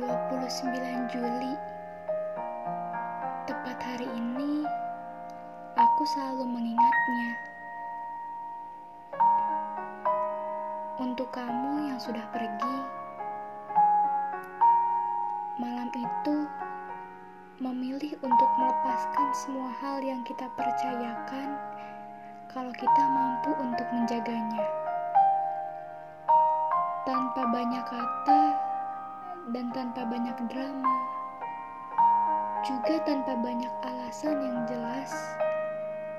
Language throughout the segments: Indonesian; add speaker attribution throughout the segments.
Speaker 1: 29 Juli Tepat hari ini aku selalu mengingatnya Untuk kamu yang sudah pergi Malam itu memilih untuk melepaskan semua hal yang kita percayakan kalau kita mampu untuk menjaganya. Tanpa banyak kata, dan tanpa banyak drama juga tanpa banyak alasan yang jelas,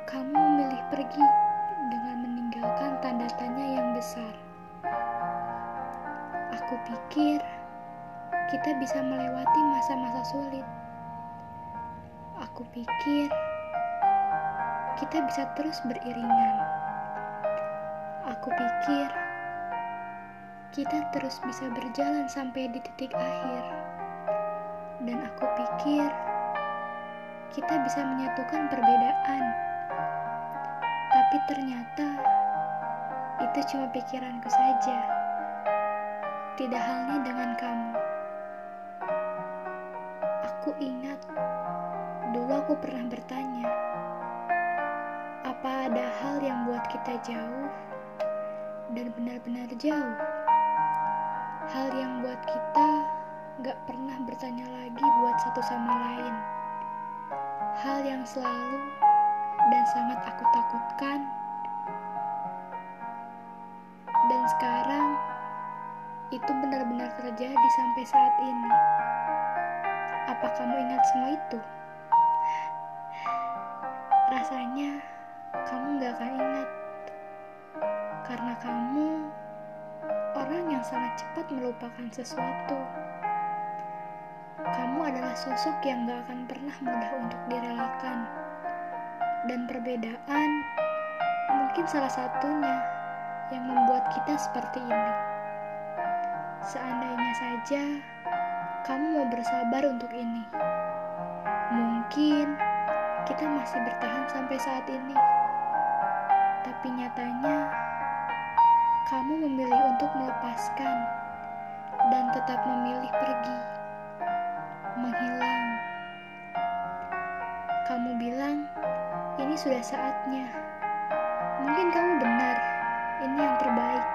Speaker 1: kamu memilih pergi dengan meninggalkan tanda tanya yang besar. Aku pikir kita bisa melewati masa-masa sulit. Aku pikir kita bisa terus beriringan. Aku pikir kita terus bisa berjalan sampai di titik akhir. Dan aku pikir kita bisa menyatukan perbedaan. Tapi ternyata itu cuma pikiranku saja. Tidak halnya dengan kamu. Aku ingat dulu aku pernah bertanya, apa ada hal yang buat kita jauh dan benar-benar jauh? Hal yang buat kita gak pernah bertanya lagi buat satu sama lain hal yang selalu dan sangat aku takutkan. Dan sekarang itu benar-benar terjadi sampai saat ini. Apa kamu ingat semua itu? Rasanya kamu gak akan ingat. Karena kamu orang yang sangat cepat melupakan sesuatu. Kamu adalah sosok yang gak akan pernah mudah untuk direlakan. Dan perbedaan mungkin salah satunya yang membuat kita seperti ini. Seandainya saja kamu mau bersabar untuk ini. Mungkin kita masih bertahan sampai saat ini. Tapi nyatanya kamu memilih untuk melepaskan dan tetap memilih pergi menghilang. Kamu bilang ini sudah saatnya. Mungkin kamu benar, ini yang terbaik.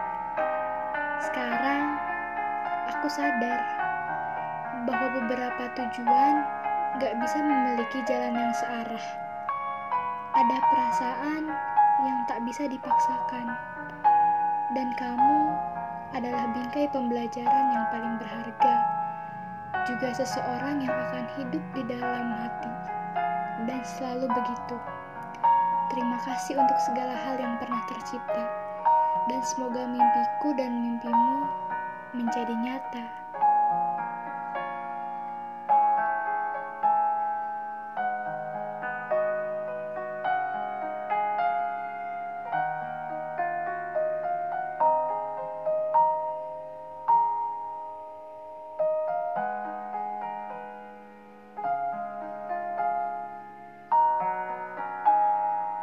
Speaker 1: Sekarang aku sadar bahwa beberapa tujuan gak bisa memiliki jalan yang searah. Ada perasaan yang tak bisa dipaksakan, dan kamu adalah bingkai pembelajaran yang paling berharga juga seseorang yang akan hidup di dalam hati, dan selalu begitu. Terima kasih untuk segala hal yang pernah tercipta, dan semoga mimpiku dan mimpimu menjadi nyata.